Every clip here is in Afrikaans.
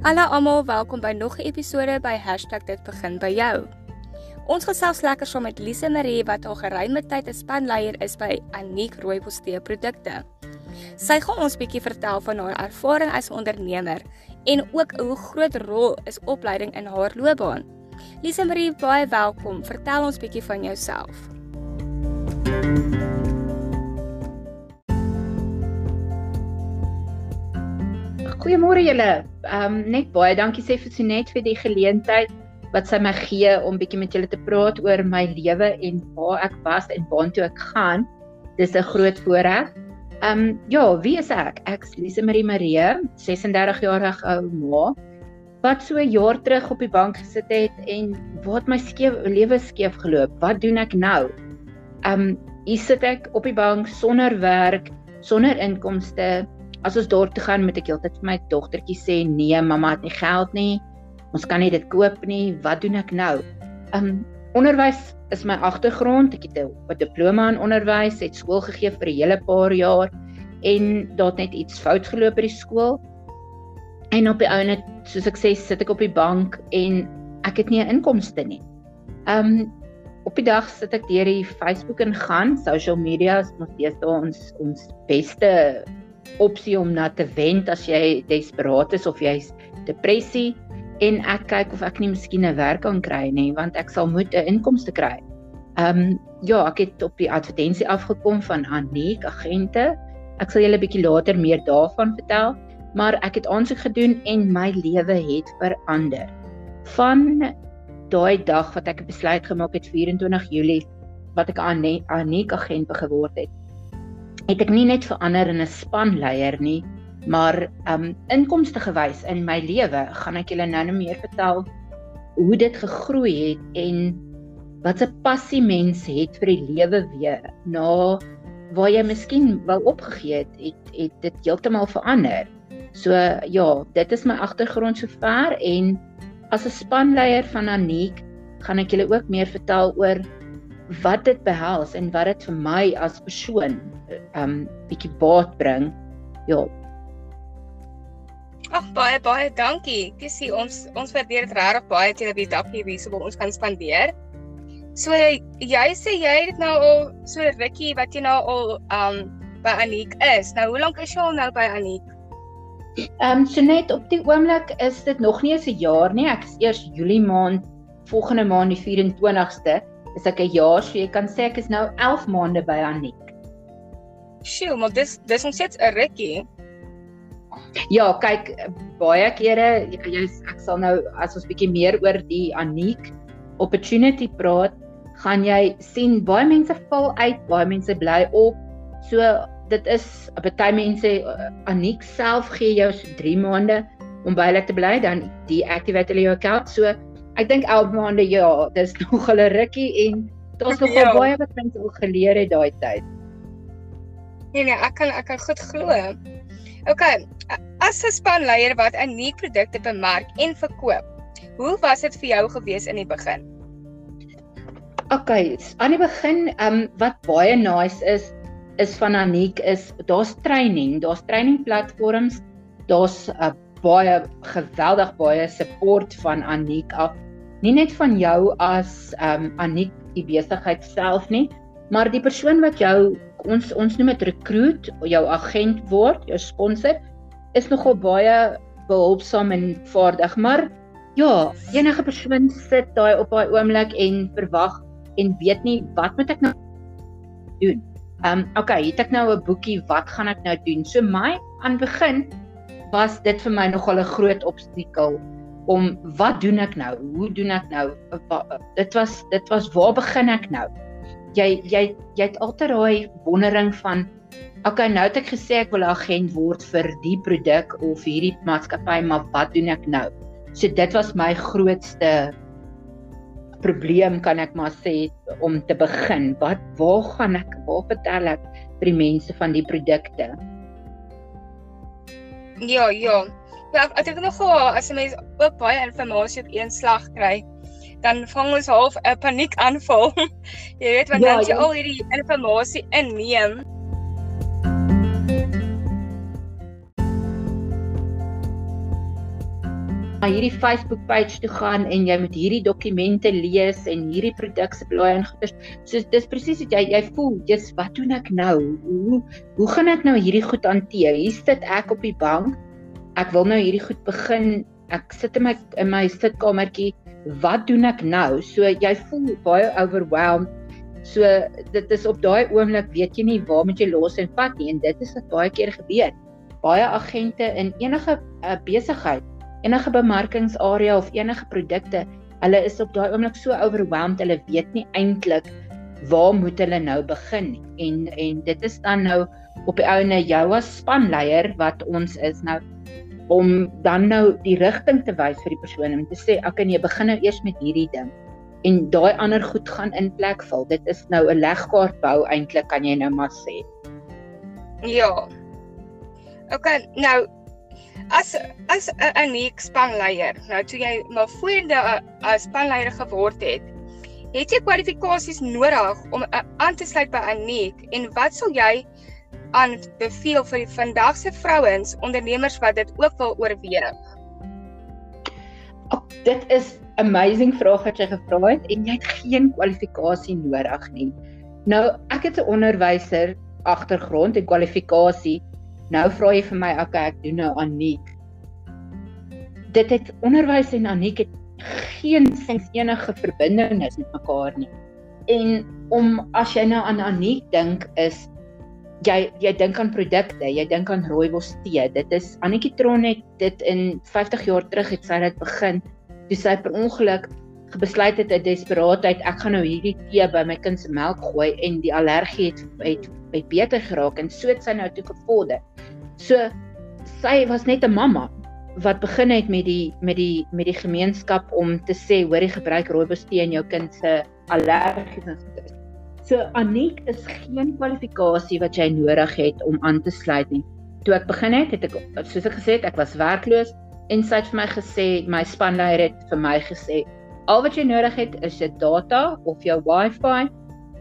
Hallo almal, welkom by nog 'n episode by #dit begin by jou. Ons gesels lekker saam met Lise Marie wat al geruime tyd 'n spanleier is by Aniek Rooibos Tee Produkte. Sy gaan ons bietjie vertel van haar ervaring as ondernemer en ook hoe groot rol is opleiding in haar loopbaan. Lise Marie, baie welkom. Vertel ons bietjie van jouself. Goeiemôre julle. Ehm um, net baie dankie sê vir Sonet vir die geleentheid wat sy my gee om bietjie met julle te praat oor my lewe en waar ek was en waartoe ek gaan. Dis 'n groot voorreg. Ehm um, ja, wie is ek? Ek's Lise Marie Marie, 36 jarige ou ma wat so 'n jaar terug op die bank gesit het en wat my skeef lewe skeef geloop. Wat doen ek nou? Ehm um, hier sit ek op die bank sonder werk, sonder inkomste. As ons daar toe gaan, moet ek heeltyd vir my dogtertjie sê, "Nee, mamma het nie geld nie. Ons kan nie dit koop nie. Wat doen ek nou?" Um onderwys is my agtergrond. Ek het 'n diploma in onderwys, het skool gegee vir 'n hele paar jaar en daar het net iets fout geloop by die skool. En op die ou net, soos ek sê, sit ek op die bank en ek het nie 'n inkomste nie. Um op die dag sit ek deur die Facebook en gaan, social media is nog steeds ons ons beste opsie om na te wend as jy desperaat is of jy's depressie en ek kyk of ek nie miskien 'n werk kan kry nie want ek sal moet 'n inkomste kry. Ehm um, ja, ek het op die advertensie afgekom van Aniek agente. Ek sal julle 'n bietjie later meer daarvan vertel, maar ek het aansoek gedoen en my lewe het verander. Van daai dag wat ek besluit gemaak het 24 Julie wat ek Aniek agent geword het het ek nie net verander in 'n spanleier nie, maar um inkomste gewys in my lewe, gaan ek julle nou net meer vertel hoe dit gegroei het en wat 'n passie mens het vir die lewe weer na waar jy miskien wou opgegee het, het, het dit heeltemal verander. So ja, dit is my agtergrond sover en as 'n spanleier van Aniek gaan ek julle ook meer vertel oor wat dit behels en wat dit vir my as persoon um bietjie baat bring. Ja. Ag baie baie dankie. Sê ons ons waardeer dit regtig baie dat jy die dag hier wees om ons kan spandeer. So jy sê jy het nou al so rukkie wat jy nou al um by Aniek is. Nou hoe lank is jy al nou by Aniek? Ehm um, so net op die oomblik is dit nog nie eens 'n jaar nie. Ek is eers Julie maand volgende maand die 24ste is ek 'n jaar, so jy kan sê ek is nou 11 maande by Aniek. Sjoe, maar dis dis ons steeds 'n rukkie. Ja, kyk baie kere jy ek sal nou as ons bietjie meer oor die Aniek opportunity praat, gaan jy sien baie mense val uit, baie mense bly op. So dit is baie mense Aniek self gee jou so 3 maande om by hulle te bly dan deactivate hulle jou account. So ek dink 11 maande ja, dis nog 'n rukkie en daar's nog ja. baie wat mense al geleer het daai tyd. Nee nee, ek kan ek kan goed glo. OK, as 'n spanleier wat unieke produkte bemark en verkoop, hoe was dit vir jou gewees in die begin? OK, aan die begin, ehm um, wat baie nice is is van Aniek is daar's training, daar's training platforms, daar's 'n uh, baie geweldig baie support van Aniek af nie net van jou as ehm um, Aniek die besigheid self nie, maar die persoon wat jou ons ons noem dit recruit, jou agent word, jou sponsor is nogal baie behulpsaam en vaardig, maar ja, enige persoon sit daai op daai oomblik en verwag en weet nie wat moet ek nou doen. Ehm um, okay, het ek nou 'n boekie, wat gaan ek nou doen? So my aan begin was dit vir my nogal 'n groot obstakel om wat doen ek nou? Hoe doen ek nou? Dit was dit was waar begin ek nou? Jy jy jy het altyd daai wondering van okay, nou het ek gesê ek wil 'n agent word vir die produk of hierdie maatskappy, maar wat doen ek nou? So dit was my grootste probleem kan ek maar sê om te begin. Wat waar gaan ek? Waar vertel ek vir die mense van die produkte? Ja, ja. Ja, ek dink nog wel as 'n mens ook baie inligting op een slag kry, dan vang ons half 'n paniekaanval. jy weet want ja, dan jy ja. al hierdie inligting inneem. Na hierdie Facebook page toe gaan en jy moet hierdie dokumente lees en hierdie produk se blaai en goeders. So dis presies wat jy jy voel, jy's wat doen ek nou? Hoe hoe gaan ek nou hierdie goed hanteer? Hier sit ek op die bank. Ek wil nou hierdie goed begin. Ek sit in my in my sitkamertjie. Wat doen ek nou? So jy voel baie overwhelmed. So dit is op daai oomblik weet jy nie waar moet jy los en vat nie en dit is wat baie keer gebeur. Baie agente in enige uh, besigheid enige bemarkingsarea of enige produkte, hulle is op daai oomblik so overwhelmed, hulle weet nie eintlik waar moet hulle nou begin. En en dit is dan nou op die ouene jou as spanleier wat ons is nou om dan nou die rigting te wys vir die persoon om te sê, "Oké, okay, nee, begin nou eers met hierdie ding." En daai ander goed gaan in plek val. Dit is nou 'n legkaart bou eintlik kan jy nou maar sê. Ja. Okay, nou as as 'n uniek spanleier, nou toe jy maar voorde 'n spanleier geword het, het jy kwalifikasies nodig om aan te sluit by uniek en wat sal jy aanbeveel vir die vandag se vrouens ondernemers wat dit ook wil oorweeg? Oh, dit is amazing vraag wat jy gevra het en jy het geen kwalifikasie nodig nie. Nou, ek het 'n onderwyser agtergrond en kwalifikasie Nou vra jy vir my, okay, ek doen nou Aniek. Dit het onderwys en Aniek het geen sins enige verbintenis met mekaar nie. En om as jy nou aan Aniek dink is jy jy dink aan produkte, jy dink aan rooibos tee. Dit is Anetjie Tron het dit in 50 jaar terug het sy dit begin. Toe sy per ongeluk besluit het uit desperaatheid ek gaan nou hierdie tee by my kind se melk gooi en die allergie het het, het beter geraak en so het sy nou toe gevorder. So sy was net 'n mamma wat begin het met die met die met die gemeenskap om te sê hoor jy gebruik rooibos tee in jou kind se allergie en so. So Aniek is geen kwalifikasie wat jy nodig het om aan te sluit nie. Toe ek begin het, het ek soos ek gesê het, ek was werkloos en sy het vir my gesê, my spanleier het vir my gesê, Al wat jy nodig het is jou data of jou wifi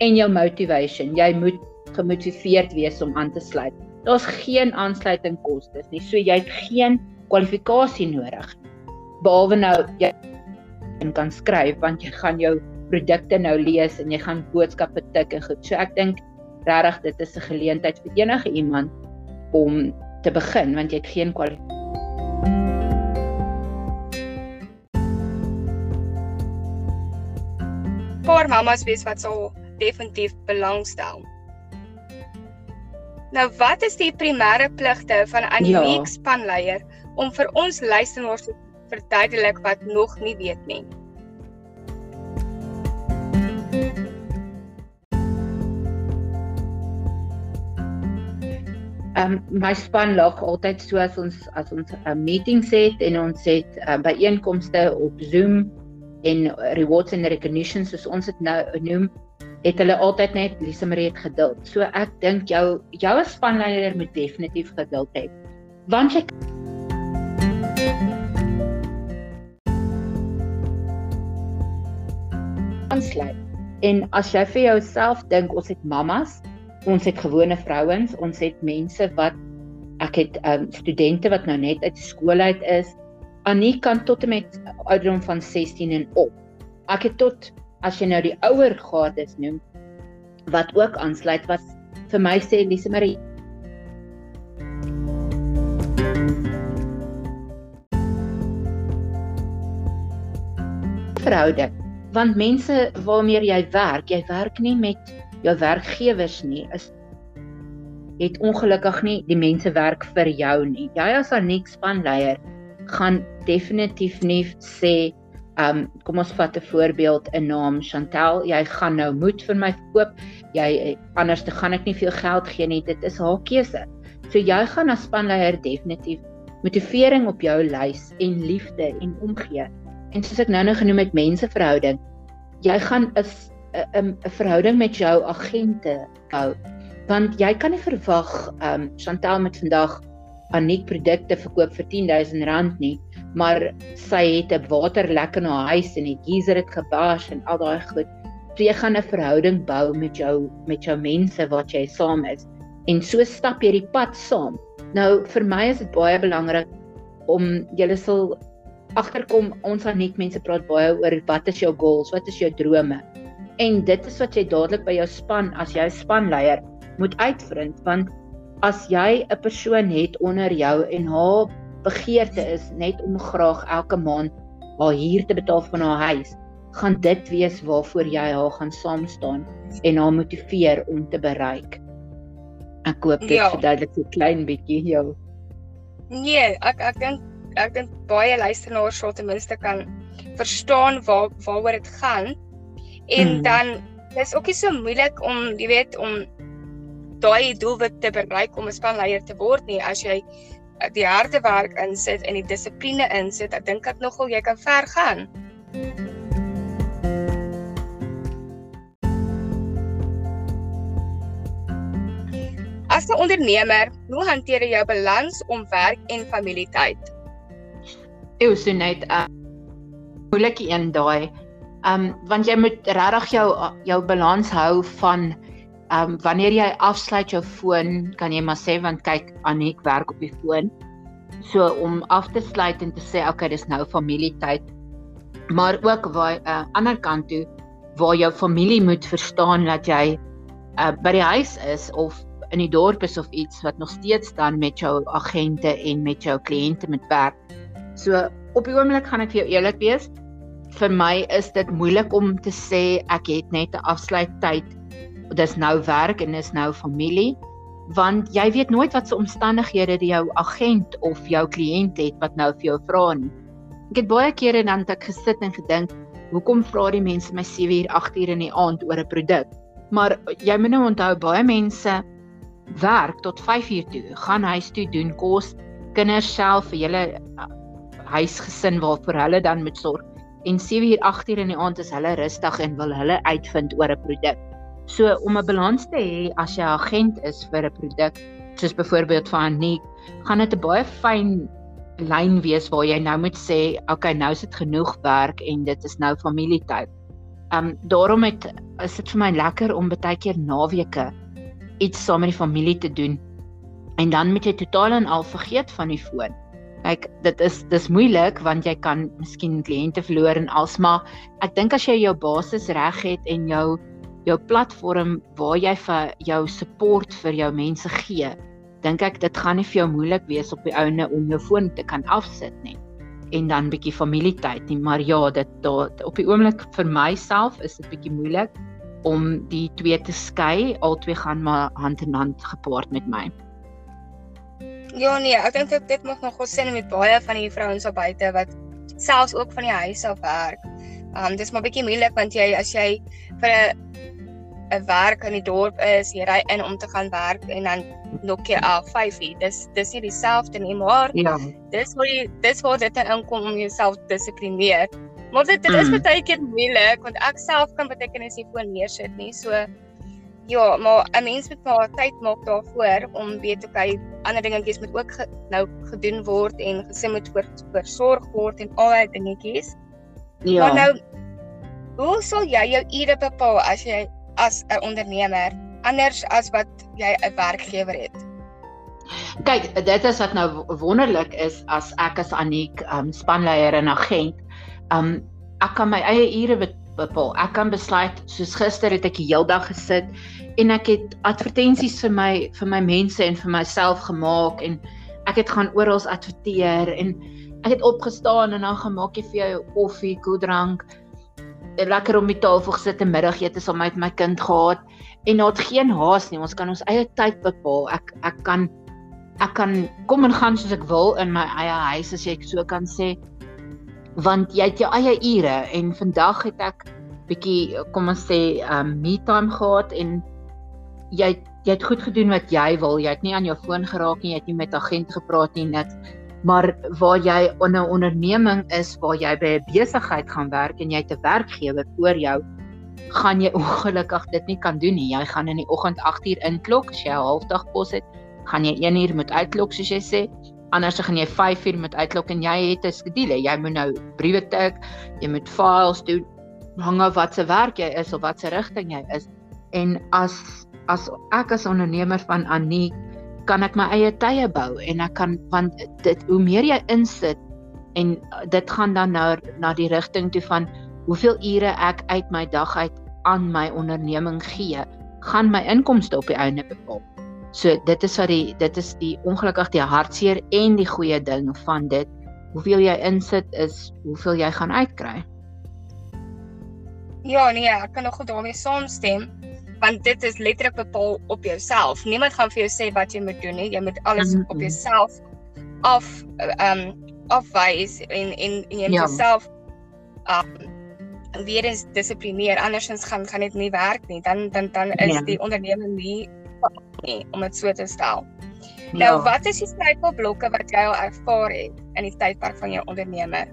en jou motivation. Jy moet gemotiveerd wees om aan te sluit. Daar's geen aansluiting kostes nie. So jy het geen kwalifikasie nodig. Behalwe nou jy kan skryf want jy gaan jou produkte nou lees en jy gaan boodskappe tik en goed. So ek dink regtig dit is 'n geleentheid vir enige iemand om te begin want jy het geen kwalifikasie paar mamas wees wat sal definitief belangstel. Nou wat is die primêre pligte van 'n uniek ja. spanleier om vir ons luisteraars te verduidelik wat nog nie weet nie? Ehm um, my span lag altyd so as ons as ons 'n uh, meeting het en ons het uh, byeenkomste op Zoom en rewards and recognition soos ons dit nou noem, het hulle altyd net Lisa Marie het geduld. So ek dink jou jou spanleier moet definitief geduld hê. Want jy aansluit. En as jy vir jouself dink ons het mammas, ons het gewone vrouens, ons het mense wat ek het um, studente wat nou net uit skool uit is, Annie kan tot en met ouderdom van 16 en op. Ek het tot as jy nou die ouer gades noem wat ook aansluit wat vir my sê Lise Marie verhouding want mense waarmee jy werk, jy werk nie met jou werkgewers nie, is het ongelukkig nie die mense werk vir jou nie. Jy as 'n nik spanleier gaan definitief nie sê um kom ons vat 'n voorbeeld 'n naam Chantel jy gaan nou moed vir my koop jy anders te gaan ek nie veel geld gee nie dit is haar keuse. So jy gaan as spanleier definitief motivering op jou lys en liefde en omgee. En soos ek nou-nou genoem het menseverhouding. Jy gaan 'n 'n verhouding met jou agente hou. Want jy kan nie verwag um Chantel met vandag Aniek produkte verkoop vir R10000 nie, maar sy het 'n waterlek in haar huis en die geyser het gebars en al daai goed. So jy gaan 'n verhouding bou met jou met jou mense wat jy saam is en so stap jy die pad saam. Nou vir my is dit baie belangrik om julle sal agterkom ons aan net mense praat baie oor wat is jou goals, wat is jou drome. En dit is wat jy dadelik by jou span as jy spanleier moet uitvind want as jy 'n persoon het onder jou en haar begeerte is net om graag elke maand haar huur te betaal van haar huis, gaan dit wees waarvoor jy haar gaan saam staan en haar motiveer om te bereik. Ek koop dit ja. verduidelik so klein bietjie jou. Nee, ek ek dink ek dink baie luisteraars sal ten minste kan verstaan waar waaroor dit gaan. En hmm. dan dis ook nie so moeilik om, jy weet, om daai doelwit te bereik om 'n spanleier te word nie as jy die harde werk insit en die dissipline insit. Ek dink ek nogal jy kan ver gaan. As 'n ondernemer, hoe hanteer jy jou balans om werk en familietyd? Eeu so net 'n uh, moeilike een daai. Um want jy moet regtig jou jou balans hou van Ehm um, wanneer jy afsluit jou foon, kan jy maar sê want kyk Anik werk op die foon. So om af te sluit en te sê okay, dis nou familietyd. Maar ook waar 'n uh, ander kant toe waar jou familie moet verstaan dat jy uh, by die huis is of in die dorp is of iets wat nog steeds dan met jou agente en met jou kliënte moet werk. So op die oomblik gaan ek vir jou eerlik wees. Vir my is dit moeilik om te sê ek het net 'n afsluittyd dis nou werk en is nou familie want jy weet nooit wat se omstandighede die jou agent of jou kliënt het wat nou vir jou vra nie. Ek het baie kere dan ek gesit en gedink, hoekom vra die mense my 7 uur 8 uur in die aand oor 'n produk? Maar jy moet nou onthou baie mense werk tot 5 uur toe, gaan huis toe doen kos, kinders self vir julle uh, huisgesin waarvoor hulle dan moet sorg. En 7 uur 8 uur in die aand is hulle rustig en wil hulle uitvind oor 'n produk. So om 'n balans te hê as jy 'n agent is vir 'n produk, soos byvoorbeeld vir Anik, gaan dit 'n baie fyn lyn wees waar jy nou moet sê, okay, nou is dit genoeg werk en dit is nou familietyd. Um daarom het is dit vir my lekker om baie keer naweke iets saam met die familie te doen. En dan moet jy totaal en al vergeet van die foon. Kyk, dit is dis moeilik want jy kan miskien kliënte verloor en alsmaar ek dink as jy jou basis reg het en jou jou platform waar jy vir jou support vir jou mense gee, dink ek dit gaan nie vir jou moeilik wees op die ouene om jou foon te kan afsit nie en dan bietjie familietyd nie, maar ja, dit daar op die oomblik vir myself is dit bietjie moeilik om die twee te skei, albei gaan maar hand in hand gepaard met my. Ja nee, ek dink dit moet nog goed sien met baie van die vrouens op buite wat selfs ook van die huis af werk. Um dis maar bietjie moeilik want jy as jy vir 'n 'n werk in die dorp is, jy ry in om te gaan werk en dan nok jy af 5 uur. Dis dis nie dieselfde nie, maar ja. Dis hoe jy dis waar dit inkom om jouself te dissiplineer. Maar dit dit is mm. baie keer moeilik want ek self kan baie keer nie se foon neersit nie. So ja, maar 'n mens moet maar tyd maak daarvoor om weet jy ander dingetjies moet ook ge, nou gedoen word en gesin moet voor versorg word en al daai dingetjies. Ja. Maar nou hoe sal jy jou ure bepaal as jy as 'n ondernemer anders as wat jy 'n werkgewer het? Kyk, dit is wat nou wonderlik is as ek as Anik um spanleier en agent, um ek kan my eie ure bepaal. Ek kan besluit soos gister het ek die hele dag gesit en ek het advertensies vir my vir my mense en vir myself gemaak en ek het gaan oral adverteer en ek het opgestaan en dan gemaak jy vir jou koffie, koeldrank, lekker om die tafel gesit en middagete saam met my kind gehad en daar het geen haas nie. Ons kan ons eie tyd bepaal. Ek ek kan ek kan kom en gaan soos ek wil in my eie huis as jy so kan sê. Want jy het jou eie ure en vandag het ek bietjie kom ons sê um me time gehad en jy jy het goed gedoen wat jy wil. Jy het nie aan jou foon geraak nie, jy het nie met agent gepraat nie, niks maar waar jy 'n onderneming is waar jy by 'n besigheid gaan werk en jy 'n werkgewer voor jou gaan jy ongelukkig dit nie kan doen nie. Jy gaan in die oggend 8uur inklok as jy 'n halfdag pos het gaan jy 1 uur moet uitklok soos jy sê. Anders gaan jy 5 uur moet uitklok en jy het 'n skedule jy moet nou briewe tik jy moet files doen hang af wat se werk jy is of wat se rigting jy is. En as as ek as ondernemer van Aniek kan ek my eie tye bou en ek kan want dit hoe meer jy insit en dit gaan dan nou na die rigting toe van hoeveel ure ek uit my dag uit aan my onderneming gee, gaan my inkomste op die einde bepaal. So dit is wat die dit is die ongelukkig die hartseer en die goeie ding van dit. Hoeveel jy insit is hoeveel jy gaan uitkry. Ja, nee, ek kan nog daarmee saamstem want dit is letterlik bepaal op jouself. Niemand gaan vir jou sê wat jy moet doen nie. Jy moet alles mm -hmm. op jouself af ehm um, afwys en en, en jy moet ja. jouself um weer eens dissiplineer andersins gaan gaan dit nie werk nie dan dan dan is ja. die onderneming nie nie om dit so te stel. Ja. Nou wat is die struikelblokke wat jy al ervaar het in die tydperk van jou ondernemer?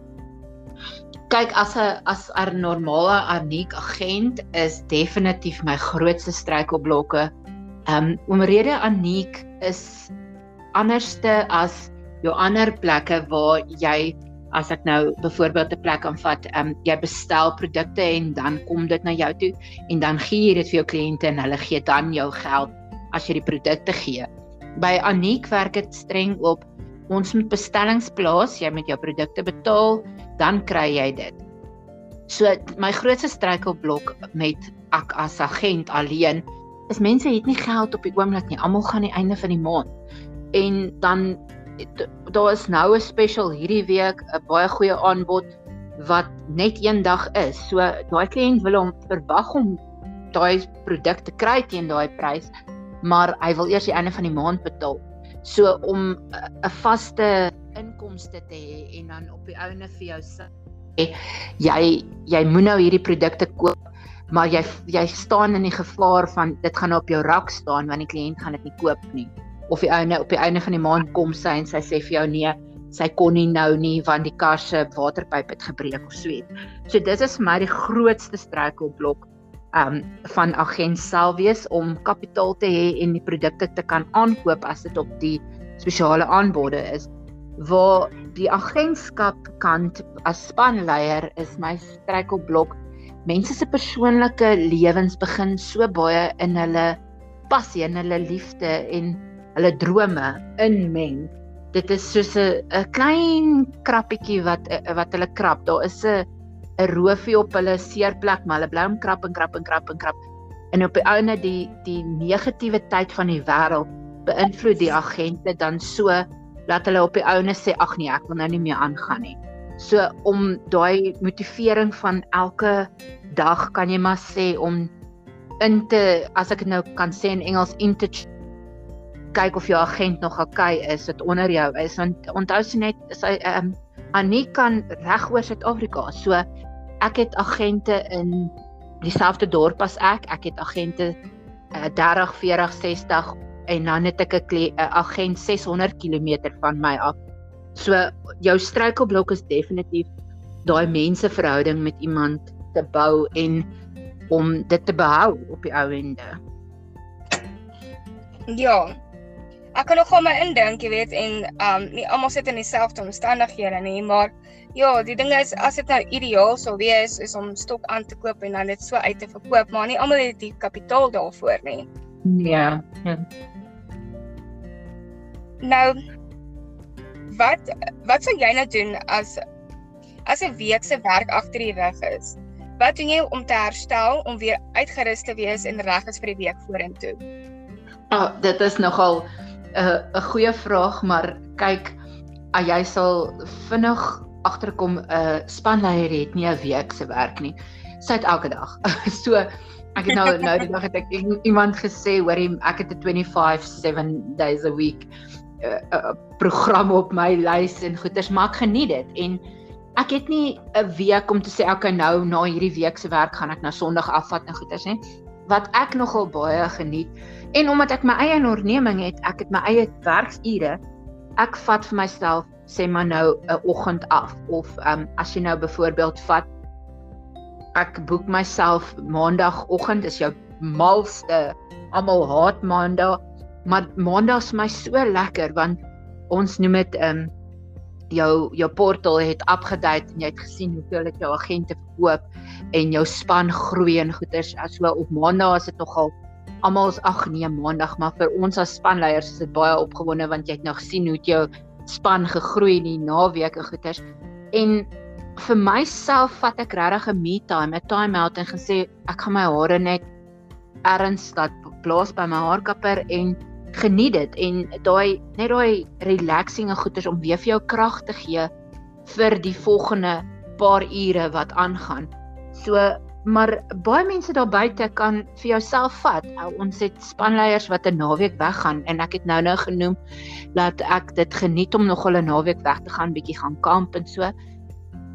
Kyk as 'n as 'n normale uniek agent is definitief my grootste struikelblokke. Um, omrede uniek is anderste as jou ander plekke waar jy as ek nou byvoorbeeld 'n plek aanvat, um, jy bestel produkte en dan kom dit na jou toe en dan gee jy dit vir jou kliënte en hulle gee dan jou geld as jy die produkte gee. By Aniek werk dit streng op ons moet bestellings plaas, jy moet jou produkte betaal, dan kry jy dit. So my grootste struikelblok met ek as agent alleen is mense het nie geld op die oomblik nie. Almal gaan die einde van die maand. En dan daar is nou 'n special hierdie week, 'n baie goeie aanbod wat net een dag is. So daai kliënt wil hom verwag om daai produk te kry teen daai prys, maar hy wil eers die einde van die maand betaal. So om 'n vaste inkomste te hê en dan op die ouene vir jou sê jy jy moet nou hierdie produkte koop maar jy jy staan in die gevaar van dit gaan op jou rak staan want die kliënt gaan dit nie koop nie of die ouene op die einde van die maand kom sy en sy sê vir jou nee, sy kon nie nou nie want die kar se waterpyp het gebreek of so iets. So dit is vir my die grootste struikelblok um van agent self wees om kapitaal te hê en die produkte te kan aankoop as dit op die spesiale aanbode is. Waar die agentskap kant as spanleier is my struikelblok. Mense se persoonlike lewens begin so baie in hulle passie en hulle liefde en hulle drome inmeng. Dit is soos 'n klein krappietjie wat eh, wat hulle krap. Daar is 'n 'n roofie op hulle seerplek, maar hulle bly om krap en krap en krap en krap. En op die ouene die die negatiewe tyd van die wêreld beïnvloed die agente dan so dat hulle op die ouene sê ag nee, ek wil nou nie meer aangaan nie. So om daai motivering van elke dag kan jy maar sê om in te as ek dit nou kan sê in Engels in te kyk of jou agent nog okay is dit onder jou is want onthou sy net sy ehm um, Annie kan reg oor Suid-Afrika. So ek het agente in dieselfde dorp as ek. Ek het agente uh, 30, 40, 60 en dan het ek 'n agent 600 km van my af. So jou struikelblok is definitief daai menseverhouding met iemand te bou en om dit te behou op die ou ende. Ja, ek kan nogal my indink, jy weet, en um nie almal sit in dieselfde omstandighede nie, maar ja, die ding is as dit nou ideaal sou wees is om stok aan te koop en dan dit so uit te verkoop, maar nie almal het die kapitaal daarvoor nie. Ja. ja. Nou wat wat sou jy nou doen as as 'n week se werk agter die rug is? Wat doen jy om te herstel om weer uitgerus te wees en reg is vir die week vorentoe? Oh, dit is nogal 'n 'n goeie vraag, maar kyk, a, jy sal vinnig agterkom 'n uh, spanleier het nie 'n week se werk nie. Sy het elke dag. so ek het nou nou die dag het ek iemand gesê hoor ek het 'n 25 7 days a week uh, uh, program op my lys en goeders maar ek geniet dit en ek het nie 'n week om te sê okay nou na hierdie week se werk gaan ek na Sondag afvat en goeders nie wat ek nogal baie geniet En omdat ek my eie onderneming het, ek het my eie werksure. Ek vat vir myself sê maar nou 'n oggend af of um, as jy nou byvoorbeeld vat ek boek myself maandagooggend is jou malste almal haat maandag maar maandag is my so lekker want ons noem dit ehm um, jou jou portal het upgedate en jy het gesien hoeveel dit jou agente verkoop en jou span groei en goeders. As so op maandag is dit nogal almal is ag nee maandag maar vir ons as spanleiers is dit baie opgewonde want jy het nou gesien hoe jou span gegroei in die naweek en goeters En vir myself vat ek regtig 'n me time, 'n time out en gesê ek gaan my hare net erns laat blaas by my haarkapper en geniet dit en daai net daai relaxing en goeders om weer vir jou krag te gee vir die volgende paar ure wat aangaan. So maar baie mense daar buite kan vir jouself vat. Nou, ons het spanleiers wat 'n naweek weggaan en ek het nou-nou genoem dat ek dit geniet om nog 'n naweek weg te gaan, bietjie gaan kamp en so.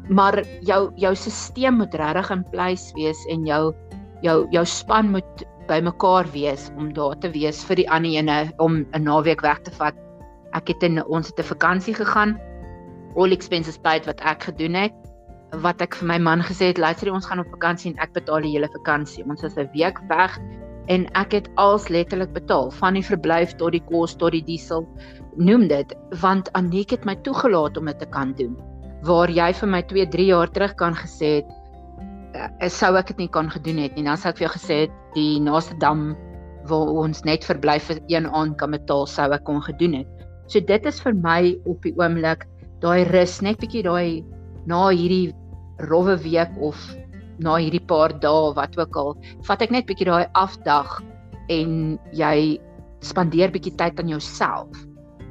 Maar jou jou stelsel moet regtig in plek wees en jou jou jou span moet bymekaar wees om daar te wees vir die ander ene om 'n naweek weg te vat. Ek het in ons het 'n vakansie gegaan. All expenses paid wat ek gedoen het wat ek vir my man gesê het, luister, ons gaan op vakansie en ek betaal die hele vakansie. Ons was 'n week weg en ek het als letterlik betaal, van die verblyf tot die kos tot die diesel, noem dit, want Aniek het my toegelaat om dit te kan doen. Waar jy vir my 2, 3 jaar terug kan gesê het, sou ek dit nie kon gedoen het nie. Dan sou ek vir jou gesê het die naaste dam waar ons net verblyf vir een aand kan betaal, sou ek kon gedoen het. So dit is vir my op die oomblik daai rus, net bietjie daai na hierdie rowwe week of na hierdie paar dae wat ook al, vat ek net bietjie daai afdag en jy spandeer bietjie tyd aan jouself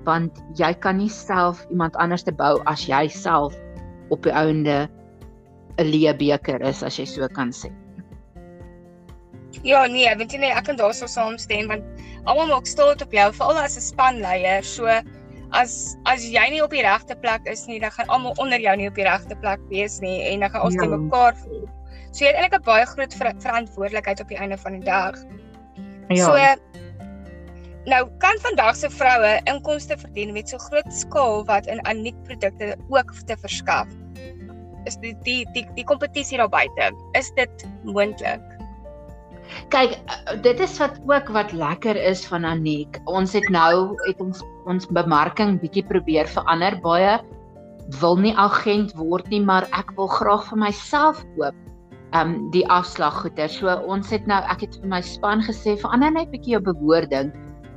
want jy kan nie self iemand anders te bou as jy self op die ouende 'n leë beker is as jy so kan sê. Ja nee, weet jy nee, ek kan daarso saamstem want almal maak staat op jou veral as 'n spanleier. So as as jy nie op die regte plek is nie, dan gaan almal onder jou nie op die regte plek wees nie en dan gaan ons ja. te mekaar voel. So jy het eintlik 'n baie groot ver verantwoordelikheid op die einde van die dag. Ja. So nou kan vandag se vroue inkomste verdien met so groot skaal wat in uniek produkte ook te verskaf. Is die die die die kompetisie daar buite, is dit moontlik? Kyk, eh, dit is wat ook wat lekker is van Aniek. Ons het nou het ons ons bemarking bietjie probeer verander. Baie wil nie agent word nie, maar ek wil graag vir myself koop. Um die afslaggoeder. So ons het nou ek het vir my span gesê verander net bietjie jou bewoording.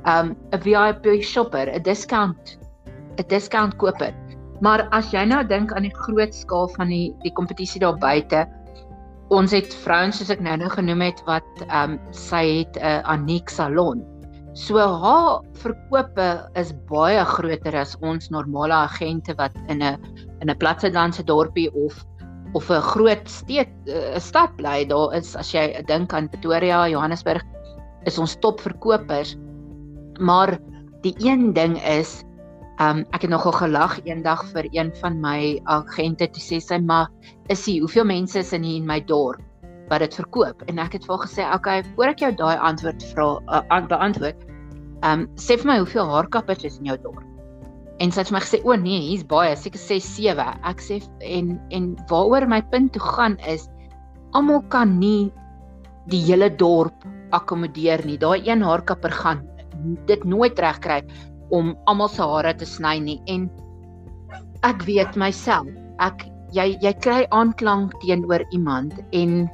Um 'n VIP shopper, 'n discount 'n discount koper. Maar as jy nou dink aan die groot skaal van die die kompetisie daar buite, ons het vrouens soos ek nou-nou genoem het wat ehm um, sy het 'n uh, Aniek salon. So haar verkope is baie groter as ons normale agente wat in 'n in 'n platselandse dorpie of of 'n groot stad 'n stad bly. Daar is as jy dink aan Pretoria, Johannesburg is ons topverkopers. Maar die een ding is Um ek het nogal gelag eendag vir een van my agente toe sê sy maar is hy hoeveel mense is in hier in my dorp wat dit verkoop? En ek het vir haar gesê okay voor ek jou daai antwoord vra uh, beantwoord um sê vir my hoeveel haarkappers is in jou dorp? En sy het vir my gesê o nee hier's baie seker 6 7 ek sê en en waaroor my punt toe gaan is almal kan nie die hele dorp akkommodeer nie. Daai een haarkapper gaan dit nooit regkry om almal se hare te sny nie en ek weet myself ek jy jy kry aanklank teenoor iemand en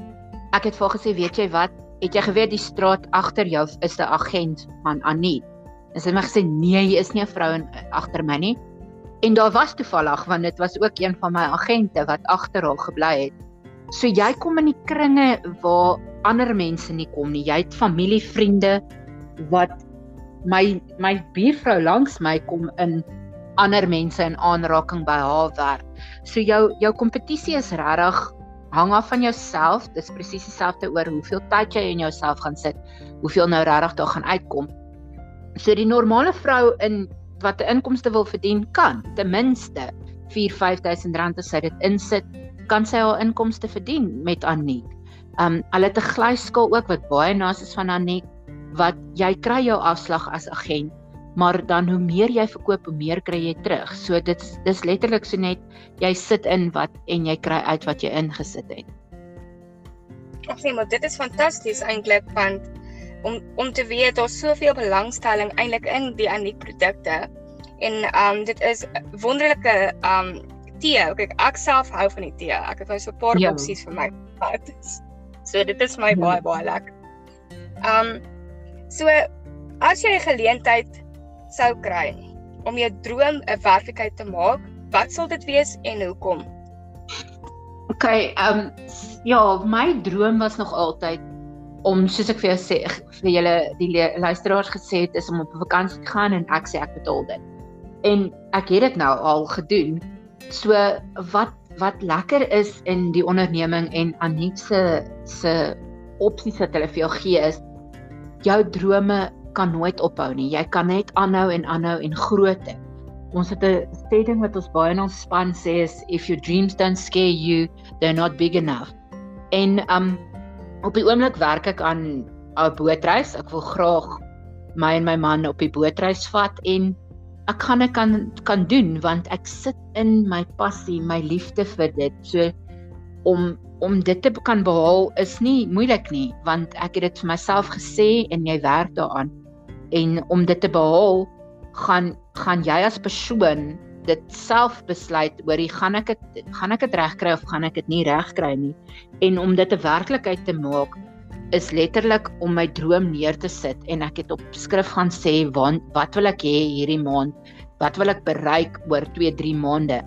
ek het vir gesê weet jy wat? Het jy geweet die straat agter jou is 'n agent van Annie? En sy het my gesê nee jy is nie 'n vrou agter my nie. En daar was toevallig want dit was ook een van my agente wat agter haar gebly het. So jy kom in die kringe waar ander mense nie kom nie. Jy het familie vriende wat my my buurvrou langs my kom in ander mense in aanraking by haar werk. So jou jou kompetisie is regtig hang af van jouself. Dis presies dieselfde oor hoeveel tyd jy in jouself gaan sit, hoeveel nou regtig daar gaan uitkom. So die normale vrou in wat 'n inkomste wil verdien kan ten minste 4-5000 rand as sy dit insit, kan sy haar inkomste verdien met Aniek. Um hulle het 'n glyskaal ook wat baie naas is van Aniek wat jy kry jou afslag as agent, maar dan hoe meer jy verkoop, hoe meer kry jy terug. So dit's dis letterlik so net jy sit in wat en jy kry uit wat jy ingesit het. Ag nee, maar dit is fantasties eintlik want om om te weet daar's soveel belangstelling eintlik in die uniek produkte. En um dit is wonderlike um tee. Kyk, ek self hou van die tee. Ek het nou so 'n paar ja. boksies vir my. So dit is my ja. baie baie lekker. Um So as jy 'n geleentheid sou kry om jou droom 'n werklikheid te maak, wat sal dit wees en hoekom? Okay, ehm um, ja, my droom was nog altyd om soos ek vir jou sê vir julle die luisteraars gesê het is om op vakansie te gaan en ek sê ek betaal dit. En ek het dit nou al gedoen. So wat wat lekker is in die onderneming en Aniek se se opsies wat hulle vir jou gee is jou drome kan nooit ophou nie. Jy kan net aanhou en aanhou en ding. Ons het 'n stelling wat ons baie in ons span sê is if your dreams don't scare you, they're not big enough. En um op die oomblik werk ek aan 'n bootreis. Ek wil graag my en my man op die bootreis vat en ek gaan dit kan kan doen want ek sit in my passie, my liefde vir dit. So om om dit te kan behaal is nie moeilik nie want ek het dit vir myself gesê en jy werk daaraan. En om dit te behaal gaan gaan jy as persoon dit self besluit oor die gaan ek dit gaan ek dit regkry of gaan ek dit nie regkry nie? En om dit 'n werklikheid te maak is letterlik om my droom neer te sit en ek het op skrif gaan sê want wat wil ek hê hierdie maand? Wat wil ek bereik oor 2 3 maande?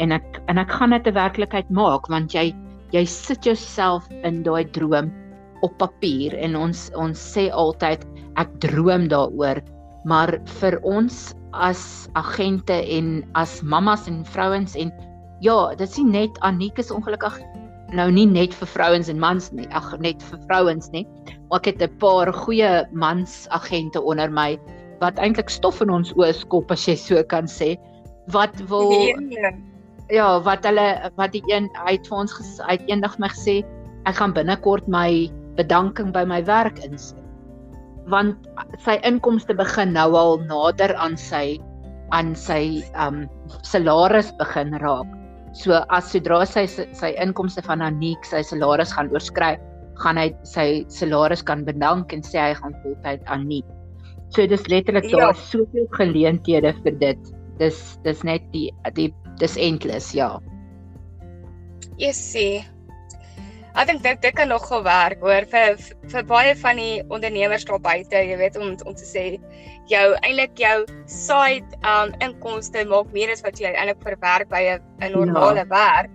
En ek en ek gaan dit 'n werklikheid maak want jy jy sit jouself in daai droom op papier en ons ons sê altyd ek droom daaroor maar vir ons as agente en as mammas en vrouens en ja, dit sien net Aniek is ongelukkig nou nie net vir vrouens en mans nie, ag net vir vrouens nie. Maar ek het 'n paar goeie mans agente onder my wat eintlik stof in ons oë skop as jy so kan sê. Wat wil Ja, wat hulle wat die een uit vir ons uit eendag my gesê, ek gaan binnekort my bedanking by my werk insit want sy inkomste begin nou al nader aan sy aan sy um salaris begin raak. So as sodra sy sy inkomste van Aniek sy salaris gaan oorskry, gaan hy sy salaris kan bedank en sê hy gaan voltyd Aniek. So dis letterlik daar ja. soveel geleenthede vir dit. Dis dis net die die dis endless, ja. Yes, see. Ek dink dit dit kan nogal werk hoor vir vir baie van die ondernemers daar buite, jy weet om om te sê jou eintlik jou side um inkomste maak meer as wat jy eintlik verwerk by 'n normale ja. werk.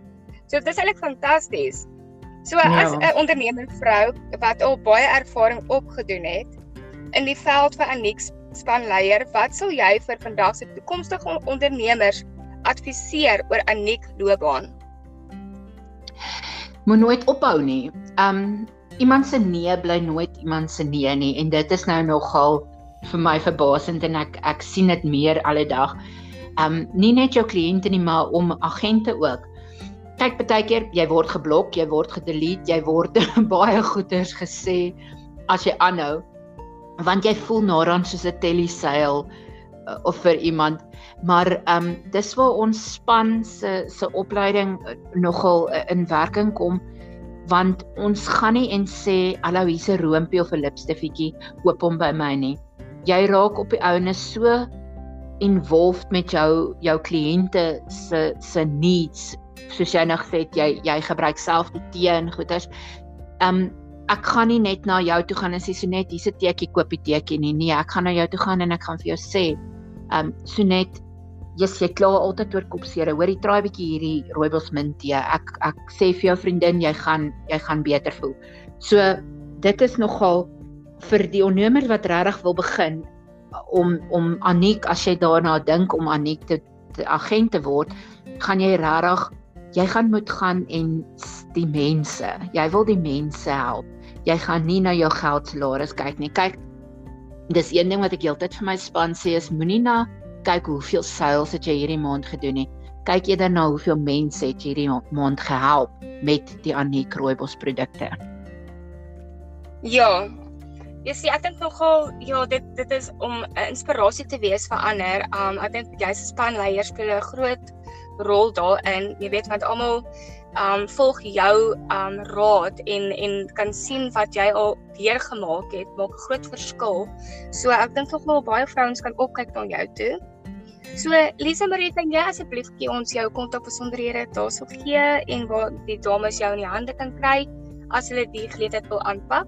So dit is eintlik fantasties. So ja. as 'n ondernemer vrou wat al baie ervaring opgedoen het in die veld van Aniek spanleier, wat sal jy vir vandag se toekomstige ondernemers adviseer oor Aniek loopbaan? moet nooit ophou nie. Um iemand se nee bly nooit iemand se nee nie en dit is nou nogal vir my verbasend en ek ek sien dit meer alle dag. Um nie net jou kliënte nie, maar om agente ook. Kyk baie keer jy word geblok, jy word gedelete, jy word baie goeders gesê as jy aanhou want jy voel naderhand soos 'n teleseil uh, of vir iemand. Maar ehm um, dis waar ons span se se opleiding uh, nogal uh, in werking kom want ons gaan nie en sê hallo hier's 'n roompie of 'n lipstiffietjie koop hom by my nie. Jy raak op die ouene so involved met jou jou kliënte se se needs. Soos jy nog sê jy jy gebruik self die tee en goeders. Ehm um, ek gaan nie net na jou toe gaan en sê so net hier's 'n teetjie koop die teetjie nie. Nee ek gaan na jou toe gaan en ek gaan vir jou sê ehm um, so net jy klaar altyd oor kopseer. Hoor jy try 'n bietjie hierdie rooibos mint tee. Ek ek sê vir jou vriendin, jy gaan jy gaan beter voel. So dit is nogal vir die onnomer wat regtig wil begin om om Aniek as jy daarna dink om Aniek te, te agent te word, gaan jy regtig jy gaan moet gaan en die mense. Jy wil die mense help. Jy gaan nie na jou geld salaris kyk nie. Kyk dis een ding wat ek heeltyd vir my span sê is moenie na kyk hoeveel sales het jy hierdie maand gedoen nie. Kyk eerder na hoeveel mense het jy hierdie maand gehelp met die Aniek rooibos produkte. Ja. Jy sien ek dink nogal ja, dit dit is om 'n inspirasie te wees vir ander. Um ek dink jy's 'n spanleier speel 'n groot rol daarin. Jy weet want almal um volg jou um raad en en kan sien wat jy al deurgemaak het, maak 'n groot verskil. So ek dink nogal baie vrouens kan opkyk na jou toe. So Lisa Marie, kan jy asseblief gee ons jou kontak besonderhede daarso gee en waar die dames jou in die hande kan kry as hulle die geleentheid wil aanpak?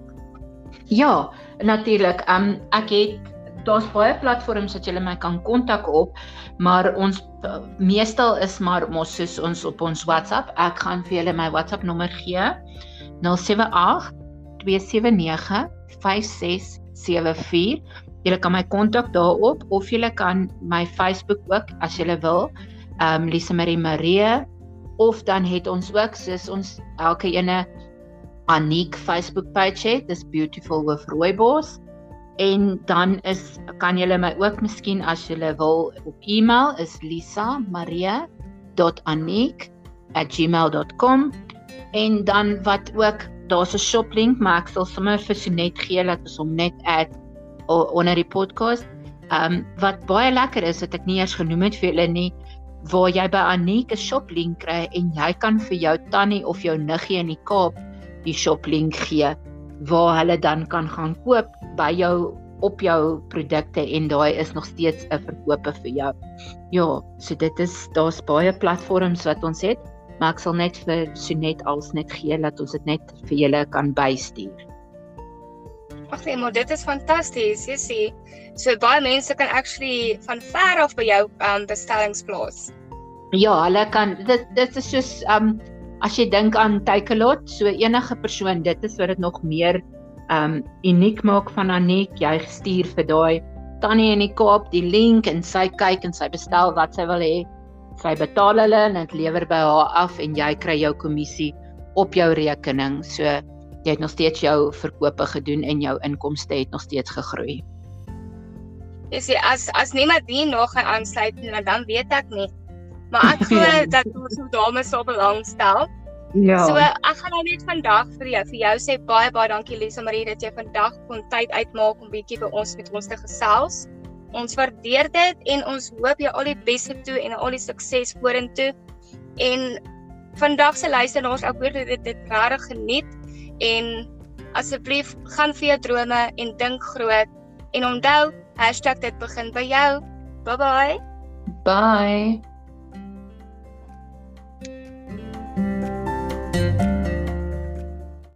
Ja, natuurlik. Um ek het daar's baie platforms wat jy my kan kontak op, maar ons meestal is maar mos soos ons op ons WhatsApp. Ek gaan vir julle my WhatsApp nommer gee. 078 279 5674. Julle kan my kontak daarop of julle kan my Facebook ook as julle wil. Ehm um, Lisa Marie Marie of dan het ons ook soos ons elke ene Aniek Facebook page het, dis beautiful with rooibos. En dan is kan julle my ook miskien as julle wil op e-mail is lisa.maria.aniek@gmail.com en dan wat ook daar's 'n shop link maar ek sal sommer vir Sonet gee dat ons hom net add onder die podcast. Ehm um, wat baie lekker is wat ek nie eers genoem het vir julle nie waar jy by Aniek 'n shop link kry en jy kan vir jou tannie of jou niggie in die Kaap die shop link gee waar hulle dan kan gaan koop by jou op jou produkte en daai is nog steeds 'n verkope vir jou. Ja, so dit is daar's baie platforms wat ons het, maar ek sal net vir Sonet als net gee dat ons dit net vir julle kan bystuur. Ag nee, maar dit is fantasties. Jy sien, so baie mense kan actually van ver af by jou um bestellings plaas. Ja, hulle kan dit dit is soos um as jy dink aan Takealot, so enige persoon, dit is wat dit nog meer um uniek maak van Anik. Jy stuur vir daai tannie in die Kaap die link en sy kyk en sy bestel wat sy wil hê. Sy betaal hulle en dit lewer by haar af en jy kry jou kommissie op jou rekening. So jy het nog steeds jou verkope gedoen en jou inkomste het nog steeds gegroei. Jy sê as as niemand hier nog gaan aansluit nie, dan weet ek nie maar ek glo dat ons so dames sal belangstel. Ja. So ek gaan nou net vandag vir jou vir jou sê baie baie dankie Lisa Marie dat jy vandag kon tyd uitmaak om bietjie by ons met ons te gesels. Ons waardeer dit en ons hoop jy al die beste toe en al die sukses vorentoe. En vandag se luisteraars, ek hoop dit dit regtig geniet en asseblief gaan vir jou drome en dink groot en onthou #dit begin by jou. Bye bye. Bye.